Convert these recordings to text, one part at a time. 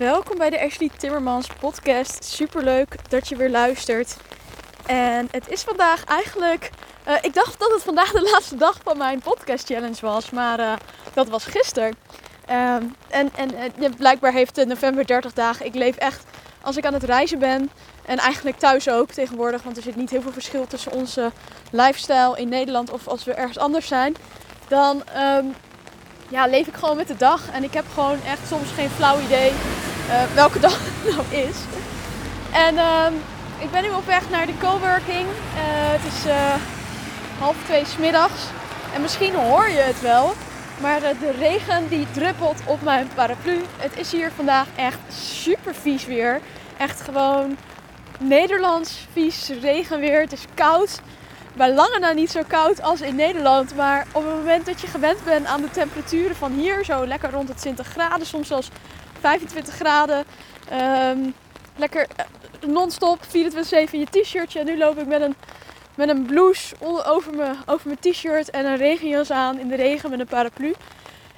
Welkom bij de Ashley Timmermans podcast. Superleuk dat je weer luistert. En het is vandaag eigenlijk. eh, ik dacht dat het vandaag de laatste dag van mijn podcast challenge was, maar eh, dat was gisteren. Ehm, en en blijkbaar heeft november 30 dagen. Ik leef echt als ik aan het reizen ben. En eigenlijk thuis ook tegenwoordig, want er zit niet heel veel verschil tussen onze lifestyle in Nederland of als we ergens anders zijn. Dan ehm, ja, leef ik gewoon met de dag. En ik heb gewoon echt soms geen flauw idee welke dag het nou is. En ehm, ik ben nu op weg naar de coworking. Eh, het is eh, half twee 's middags. En misschien hoor je het wel. Maar eh, de regen die druppelt op mijn paraplu. Het is hier vandaag echt super vies weer. Echt gewoon Nederlands vies regenweer. Het is koud. Bij lange na niet zo koud als in Nederland. Maar op het moment dat je gewend bent aan de temperaturen van hier, zo lekker rond de 20 graden, soms zelfs 25 graden. ehm, lekker eh, non-stop 24-7 in je t-shirtje. En nu loop ik met een, met een blouse over mijn, over mijn t-shirt en een regenjas aan in de regen met een paraplu.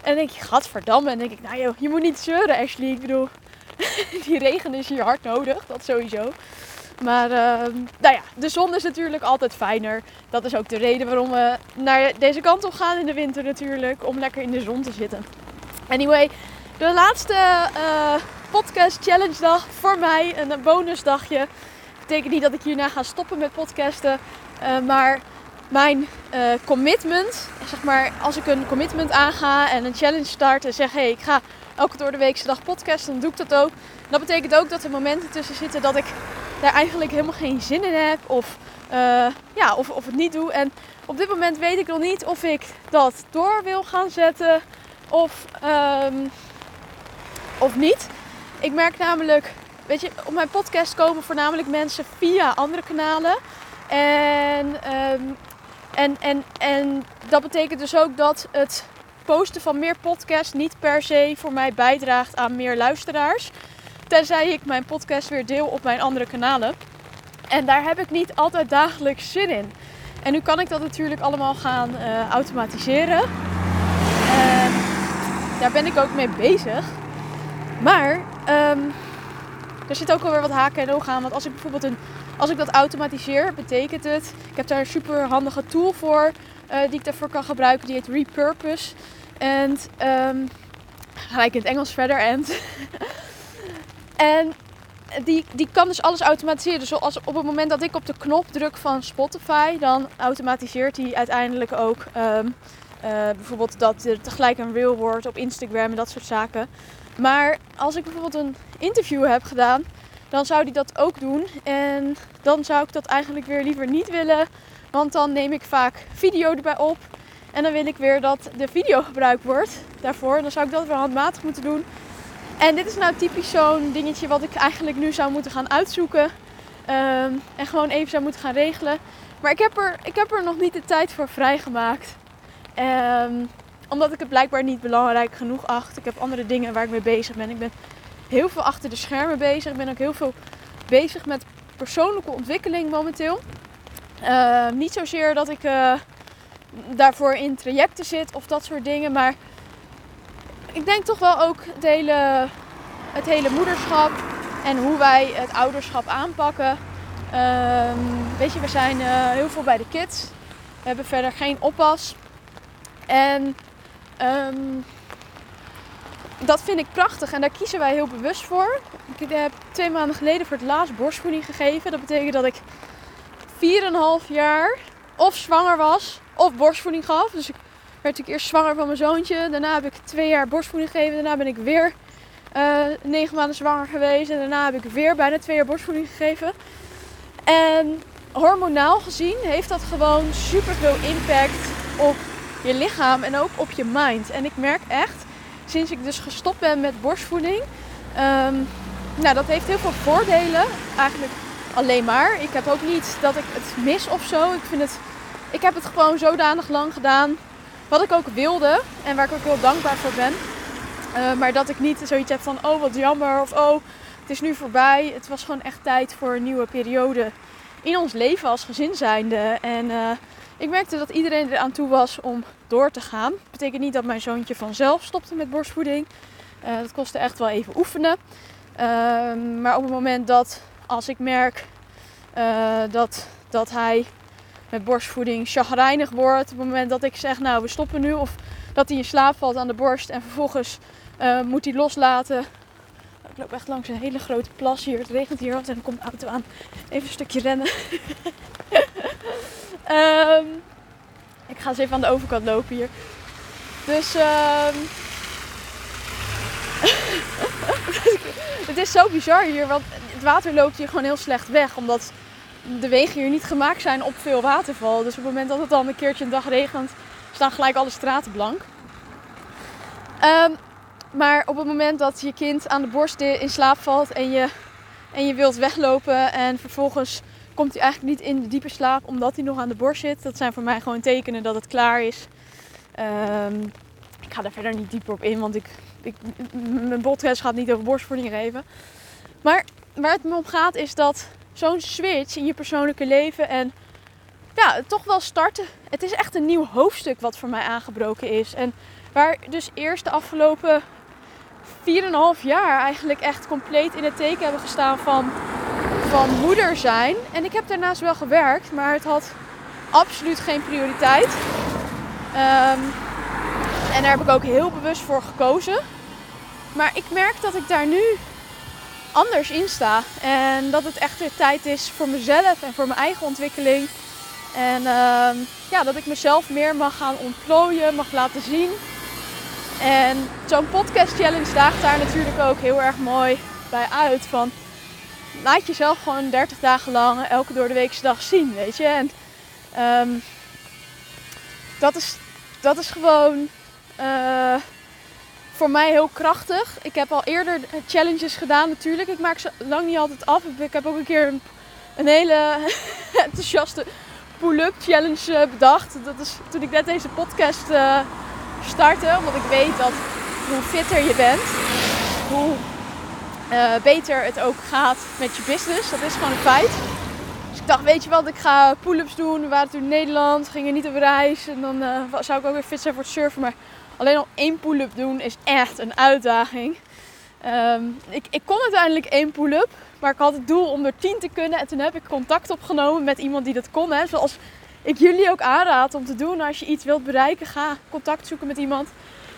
En denk je, gadverdamme. En denk ik, nou joh, je moet niet zeuren Ashley. Ik bedoel, die regen is hier hard nodig, dat sowieso. Maar ehm, nou ja, de zon is natuurlijk altijd fijner. Dat is ook de reden waarom we naar deze kant op gaan in de winter natuurlijk. Om lekker in de zon te zitten. Anyway, de laatste eh, podcast challenge dag voor mij. Een bonusdagje. Betekent niet dat ik hierna ga stoppen met podcasten. eh, maar mijn eh, commitment, zeg maar, als ik een commitment aanga en een challenge start en zeg: hé, hey, ik ga elke door de weekse dag podcasten, dan doe ik dat ook. Dat betekent ook dat er momenten tussen zitten dat ik daar eigenlijk helemaal geen zin in heb of, ja, of, of het niet doe. En op dit moment weet ik nog niet of ik dat door wil gaan zetten of, ehm, of niet. Ik merk namelijk, weet je, op mijn podcast komen voornamelijk mensen via andere kanalen. En, ehm, en, en, en dat betekent dus ook dat het posten van meer podcasts niet per se voor mij bijdraagt aan meer luisteraars. Tenzij ik mijn podcast weer deel op mijn andere kanalen. En daar heb ik niet altijd dagelijks zin in. En nu kan ik dat natuurlijk allemaal gaan eh, automatiseren. En daar ben ik ook mee bezig. Maar ehm, er zit ook alweer wat haken en ogen aan. Want als ik bijvoorbeeld een, als ik dat automatiseer, betekent het. Ik heb daar een super handige tool voor eh, die ik daarvoor kan gebruiken. Die heet Repurpose. En ehm, ga ik in het Engels verder. En En die, die kan dus alles automatiseren. Dus op het moment dat ik op de knop druk van Spotify, dan automatiseert hij uiteindelijk ook ehm, eh, bijvoorbeeld dat er tegelijk een reel wordt op Instagram en dat soort zaken. Maar als ik bijvoorbeeld een interview heb gedaan, dan zou die dat ook doen. En dan zou ik dat eigenlijk weer liever niet willen, want dan neem ik vaak video erbij op. En dan wil ik weer dat de video gebruikt wordt daarvoor. Dan zou ik dat weer handmatig moeten doen. En dit is nou typisch zo'n dingetje wat ik eigenlijk nu zou moeten gaan uitzoeken. Ehm, en gewoon even zou moeten gaan regelen. Maar ik heb er, ik heb er nog niet de tijd voor vrijgemaakt. Ehm, omdat ik het blijkbaar niet belangrijk genoeg acht. Ik heb andere dingen waar ik mee bezig ben. Ik ben heel veel achter de schermen bezig. Ik ben ook heel veel bezig met persoonlijke ontwikkeling momenteel. Ehm, niet zozeer dat ik eh, daarvoor in trajecten zit of dat soort dingen. Maar ik denk toch wel ook het hele, het hele moederschap en hoe wij het ouderschap aanpakken. Ehm, weet je, we zijn eh, heel veel bij de kids. We hebben verder geen oppas. En ehm, dat vind ik prachtig en daar kiezen wij heel bewust voor. Ik heb twee maanden geleden voor het laatst borstvoeding gegeven. Dat betekent dat ik 4,5 jaar of zwanger was of borstvoeding gaf. Dus ik werd natuurlijk eerst zwanger van mijn zoontje. Daarna heb ik twee jaar borstvoeding gegeven. Daarna ben ik weer eh, negen maanden zwanger geweest. En daarna heb ik weer bijna twee jaar borstvoeding gegeven. En hormonaal gezien heeft dat gewoon super veel impact op je lichaam en ook op je mind. En ik merk echt, sinds ik dus gestopt ben met borstvoeding, ehm, nou dat heeft heel veel voordelen. Eigenlijk alleen maar. Ik heb ook niet dat ik het mis of zo. Ik vind het, ik heb het gewoon zodanig lang gedaan wat ik ook wilde en waar ik ook heel dankbaar voor ben. Uh, maar dat ik niet zoiets heb van, oh wat jammer of oh het is nu voorbij. Het was gewoon echt tijd voor een nieuwe periode in ons leven als gezin zijnde. En uh, ik merkte dat iedereen er aan toe was om door te gaan. Dat betekent niet dat mijn zoontje vanzelf stopte met borstvoeding. Uh, dat kostte echt wel even oefenen. Ehm, maar op het moment dat, als ik merk dat, dat hij met borstvoeding chagrijnig wordt, op het moment dat ik zeg, nou we stoppen nu, of dat hij in slaap valt aan de borst en vervolgens moet hij loslaten, ik loop echt langs een hele grote plas hier. Het regent hier en dan komt de auto aan. Even een stukje rennen. um, ik ga eens even aan de overkant lopen hier. Dus um, het is zo bizar hier, want het water loopt hier gewoon heel slecht weg. Omdat de wegen hier niet gemaakt zijn op veel waterval. Dus op het moment dat het dan een keertje een dag regent, staan gelijk alle straten blank. Um, maar op het moment dat je kind aan de borst in slaap valt en je, en je wilt weglopen en vervolgens komt hij eigenlijk niet in de diepe slaap omdat hij nog aan de borst zit. Dat zijn voor mij gewoon tekenen dat het klaar is. Um, ik ga daar verder niet dieper op in, want ik, ik, mijn podcast gaat niet over borstvoeding geven. Maar waar het me om gaat is dat zo'n switch in je persoonlijke leven en ja, toch wel starten. Het is echt een nieuw hoofdstuk wat voor mij aangebroken is. En waar dus eerst de afgelopen 4,5 jaar eigenlijk echt compleet in het teken hebben gestaan van, van moeder zijn. En ik heb daarnaast wel gewerkt, maar het had absoluut geen prioriteit. Um, en daar heb ik ook heel bewust voor gekozen. Maar ik merk dat ik daar nu anders in sta. En dat het echt weer tijd is voor mezelf en voor mijn eigen ontwikkeling. En uh, ja, dat ik mezelf meer mag gaan ontplooien, mag laten zien. En zo'n podcast challenge daagt daar natuurlijk ook heel erg mooi bij uit. Van laat jezelf gewoon 30 dagen lang elke door de weekse dag zien, weet je. En um, dat, is, dat is gewoon uh, voor mij heel krachtig. Ik heb al eerder challenges gedaan natuurlijk. Ik maak ze lang niet altijd af. Ik heb ook een keer een, hele enthousiaste pull-up challenge eh, bedacht. Dat is toen ik net deze podcast... Uh, starten. Omdat ik weet dat hoe fitter je bent, hoe uh, beter het ook gaat met je business. Dat is gewoon een feit. Dus ik dacht, weet je wat, ik ga pull-ups doen. We waren toen in Nederland, gingen niet op reis. En dan uh, zou ik ook weer fit zijn voor het surfen. Maar alleen al één pull-up doen is echt een uitdaging. Um, ik, ik kon uiteindelijk één pull-up. Maar ik had het doel om er tien te kunnen. En toen heb ik contact opgenomen met iemand die dat kon. Hè. Zoals ik jullie ook aanraad om te doen als je iets wilt bereiken. Ga contact zoeken met iemand.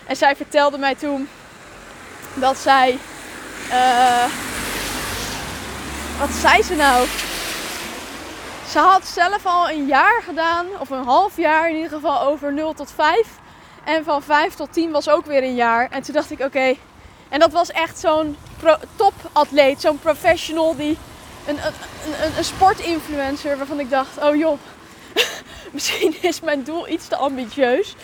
En zij vertelde mij toen dat zij. Uh, wat zei ze nou? Ze had zelf al een jaar gedaan, of een half jaar in ieder geval, over 0 tot 5. En van 5 tot 10 was ook weer een jaar. En toen dacht ik, oké. En dat was echt zo'n topatleet, zo'n professional, die, een, een, een, sportinfluencer, waarvan ik dacht, oh joh, misschien is mijn doel iets te ambitieus.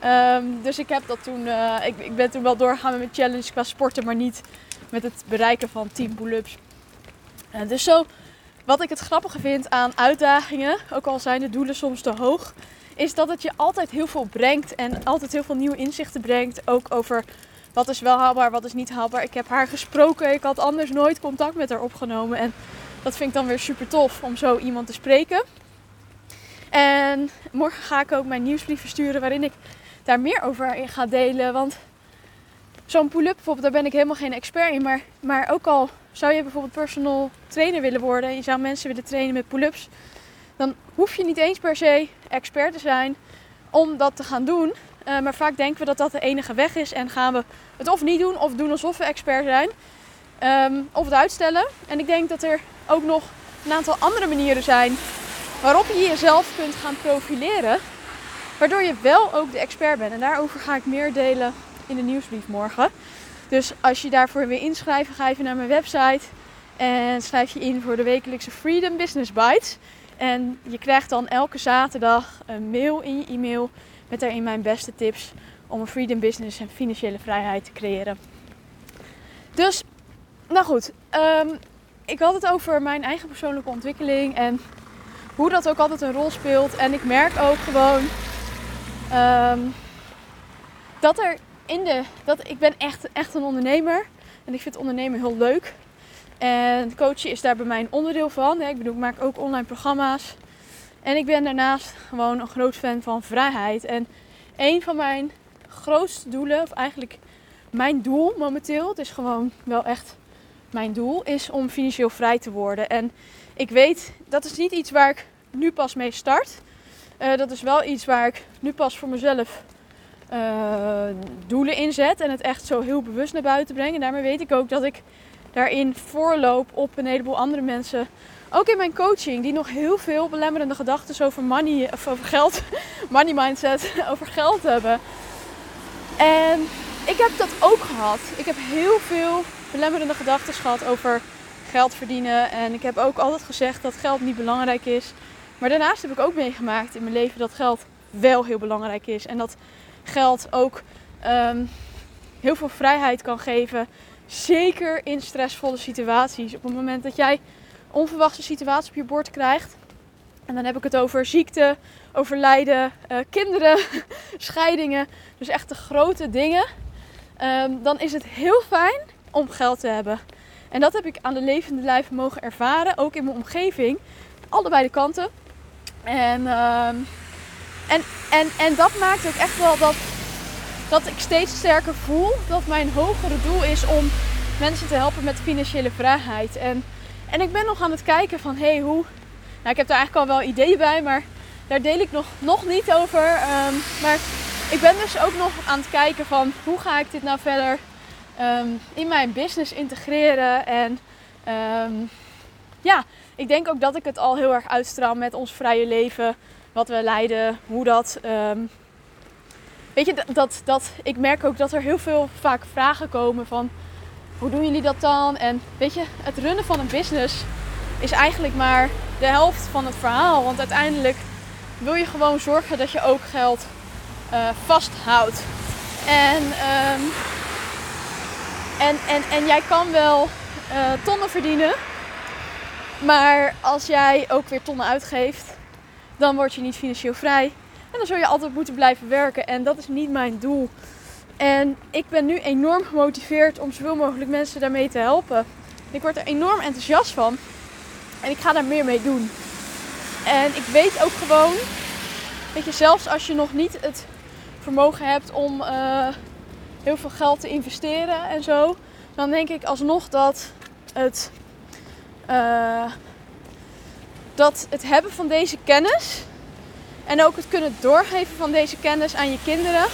Ehm, dus ik heb dat toen, uh, ik, ik, ben toen wel doorgegaan met mijn challenge qua sporten, maar niet met het bereiken van 10 pull-ups. Uh, dus zo, wat ik het grappige vind aan uitdagingen, ook al zijn de doelen soms te hoog, is dat het je altijd heel veel brengt en altijd heel veel nieuwe inzichten brengt. Ook over wat is wel haalbaar, wat is niet haalbaar. Ik heb haar gesproken, ik had anders nooit contact met haar opgenomen. En dat vind ik dan weer super tof om zo iemand te spreken. En morgen ga ik ook mijn nieuwsbrief versturen waarin ik daar meer over in ga delen. Want zo'n pull-up bijvoorbeeld, daar ben ik helemaal geen expert in. Maar, maar ook al zou je bijvoorbeeld personal trainer willen worden en je zou mensen willen trainen met pull-ups, dan hoef je niet eens per se expert te zijn om dat te gaan doen. Uh, maar vaak denken we dat dat de enige weg is en gaan we het of niet doen of doen alsof we expert zijn. Um, of het uitstellen. En ik denk dat er ook nog een aantal andere manieren zijn waarop je jezelf kunt gaan profileren. Waardoor je wel ook de expert bent. En daarover ga ik meer delen in de nieuwsbrief morgen. Dus als je daarvoor wil inschrijven, ga even naar mijn website. En schrijf je in voor de wekelijkse Freedom Business Bites. En je krijgt dan elke zaterdag een mail in je e-mail met daarin mijn beste tips om een freedom business en financiële vrijheid te creëren. Dus, nou goed, um, ik had het over mijn eigen persoonlijke ontwikkeling en hoe dat ook altijd een rol speelt. En ik merk ook gewoon um, dat er Dat ik ben echt, echt een ondernemer. En ik vind ondernemen heel leuk. En coachen is daar bij mij een onderdeel van. Ik bedoel, ik maak ook online programma's. En ik ben daarnaast gewoon een groot fan van vrijheid. En een van mijn grootste doelen, of eigenlijk mijn doel momenteel, het is gewoon wel echt mijn doel, is om financieel vrij te worden. En ik weet, dat is niet iets waar ik nu pas mee start. Uh, dat is wel iets waar ik nu pas voor mezelf doelen in zet. En het echt zo heel bewust naar buiten breng. En daarmee weet ik ook dat ik daarin voorloop op een heleboel andere mensen. Ook in mijn coaching, die nog heel veel belemmerende gedachten over money, of over geld, money mindset, over geld hebben. En ik heb dat ook gehad. Ik heb heel veel belemmerende gedachten gehad over geld verdienen. En ik heb ook altijd gezegd dat geld niet belangrijk is. Maar daarnaast heb ik ook meegemaakt in mijn leven dat geld wel heel belangrijk is. En dat geld ook ehm, heel veel vrijheid kan geven. Zeker in stressvolle situaties. Op het moment dat jij onverwachte situaties op je bord krijgt. En dan heb ik het over ziekte, overlijden, uh, kinderen, scheidingen. Dus echt de grote dingen. Ehm, dan is het heel fijn om geld te hebben. En dat heb ik aan de levende lijf mogen ervaren. Ook in mijn omgeving. Allebei de kanten. En, ehm, en, en, en dat maakt ook echt wel dat, dat ik steeds sterker voel dat mijn hogere doel is om mensen te helpen met financiële vrijheid. En, en ik ben nog aan het kijken van hé, hey, hoe. Nou, ik heb daar eigenlijk al wel ideeën bij, maar daar deel ik nog, nog niet over. Ehm, maar ik ben dus ook nog aan het kijken van hoe ga ik dit nou verder Ehm, in mijn business integreren. En ehm, ja, ik denk ook dat ik het al heel erg uitstraal met ons vrije leven. Wat we leiden, hoe dat. Ehm, weet je, dat, dat, ik merk ook dat er heel veel vaak vragen komen van hoe doen jullie dat dan? En weet je, het runnen van een business is eigenlijk maar de helft van het verhaal. Want uiteindelijk wil je gewoon zorgen dat je ook geld uh, vasthoudt. En en, en, en jij kan wel uh, tonnen verdienen. Maar als jij ook weer tonnen uitgeeft, dan word je niet financieel vrij. En dan zul je altijd moeten blijven werken. En dat is niet mijn doel. En ik ben nu enorm gemotiveerd om zoveel mogelijk mensen daarmee te helpen. Ik word er enorm enthousiast van. En ik ga daar meer mee doen. En ik weet ook gewoon, dat je, zelfs als je nog niet het vermogen hebt om uh, heel veel geld te investeren en zo, dan denk ik alsnog dat het, uh, dat het hebben van deze kennis en ook het kunnen doorgeven van deze kennis aan je kinderen.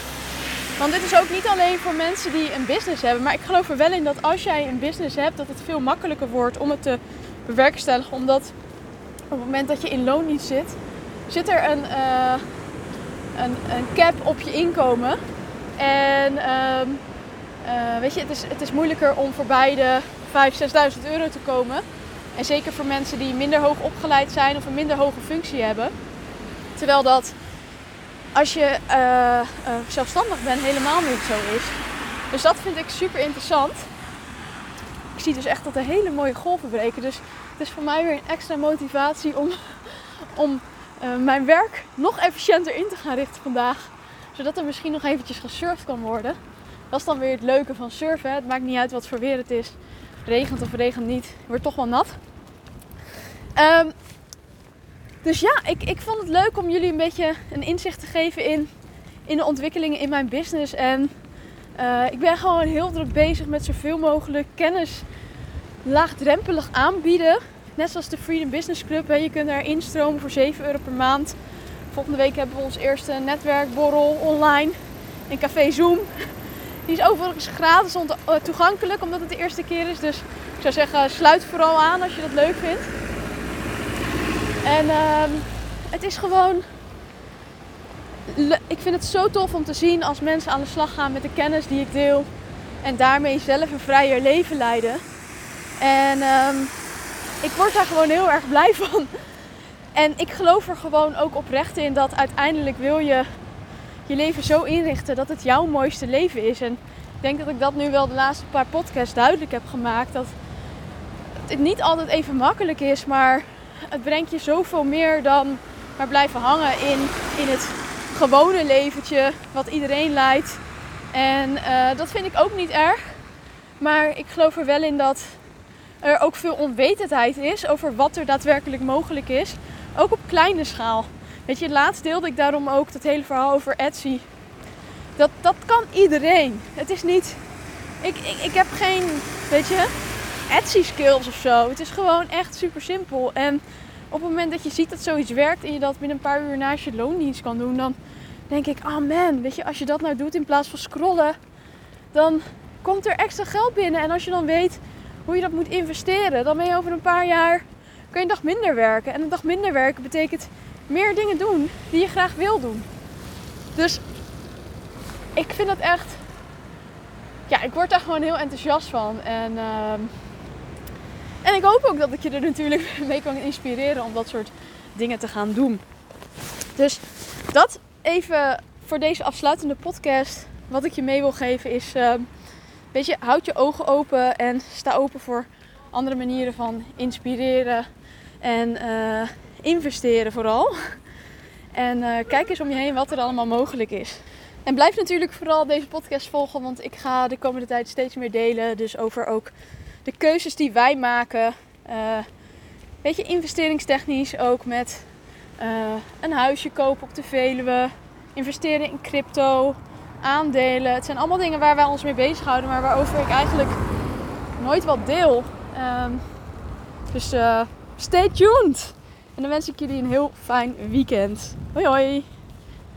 Want dit is ook niet alleen voor mensen die een business hebben, maar ik geloof er wel in dat als jij een business hebt, dat het veel makkelijker wordt om het te bewerkstelligen. Omdat op het moment dat je in loon niet zit, zit er een, uh, een, een cap op je inkomen. En ehm, uh, weet je, het is, het is moeilijker om voorbij de 5.000, 6.000 euro te komen. En zeker voor mensen die minder hoog opgeleid zijn of een minder hoge functie hebben. Terwijl dat als je uh, uh, zelfstandig bent helemaal niet zo is. Dus dat vind ik super interessant. Ik zie dus echt dat er hele mooie golven breken. Dus het is voor mij weer een extra motivatie om, om mijn werk nog efficiënter in te gaan richten vandaag. Zodat er misschien nog eventjes gesurfd kan worden. Dat is dan weer het leuke van surfen. Het maakt niet uit wat voor weer het is. Regent of regent niet. Wordt toch wel nat. Um, dus ja, ik, ik vond het leuk om jullie een beetje een inzicht te geven in, in de ontwikkelingen in mijn business. En uh, ik ben gewoon heel druk bezig met zoveel mogelijk kennis laagdrempelig aanbieden. Net zoals de Freedom Business Club. Hè. Je kunt daar instromen voor 7 euro per maand. Volgende week hebben we ons eerste netwerkborrel online in Café Zoom. Die is overigens gratis eh, toegankelijk, omdat het de eerste keer is. Dus ik zou zeggen, sluit vooral aan als je dat leuk vindt. En uh, het is gewoon. Ik vind het zo tof om te zien als mensen aan de slag gaan met de kennis die ik deel. En daarmee zelf een vrijer leven leiden. En uh, ik word daar gewoon heel erg blij van. En ik geloof er gewoon ook oprecht in dat uiteindelijk wil je je leven zo inrichten dat het jouw mooiste leven is. En ik denk dat ik dat nu wel de laatste paar podcasts duidelijk heb gemaakt. Dat het niet altijd even makkelijk is, maar het brengt je zoveel meer dan maar blijven hangen in, in het gewone leventje wat iedereen leidt. En uh, dat vind ik ook niet erg. Maar ik geloof er wel in dat er ook veel onwetendheid is over wat er daadwerkelijk mogelijk is. Ook op kleine schaal. Weet je, laatst deelde ik daarom ook dat hele verhaal over Etsy. Dat, dat kan iedereen. Het is niet ik, ik, ik heb geen, weet je, Etsy skills of zo. Het is gewoon echt super simpel. En op het moment dat je ziet dat zoiets werkt en je dat binnen een paar uur naast je loondienst kan doen, dan denk ik, oh man, weet je, als je dat nou doet in plaats van scrollen, dan komt er extra geld binnen. En als je dan weet hoe je dat moet investeren, dan ben je over een paar jaar, kan je een dag minder werken. En een dag minder werken betekent meer dingen doen die je graag wil doen. Dus ik vind dat echt, ja, ik word daar gewoon heel enthousiast van. En, ehm, en ik hoop ook dat ik je er natuurlijk mee kan inspireren om dat soort dingen te gaan doen. Dus dat even voor deze afsluitende podcast. Wat ik je mee wil geven is, uh, weet je, houd je ogen open en sta open voor andere manieren van inspireren en uh, investeren vooral. En uh, kijk eens om je heen wat er allemaal mogelijk is. En blijf natuurlijk vooral deze podcast volgen, want ik ga de komende tijd steeds meer delen. Dus over ook de keuzes die wij maken. Uh, weet je, investeringstechnisch ook met uh, een huisje kopen op de Veluwe, investeren in crypto, aandelen. Het zijn allemaal dingen waar wij ons mee bezighouden, maar waarover ik eigenlijk nooit wat deel. Um, dus stay tuned! En dan wens ik jullie een heel fijn weekend. Hoi hoi!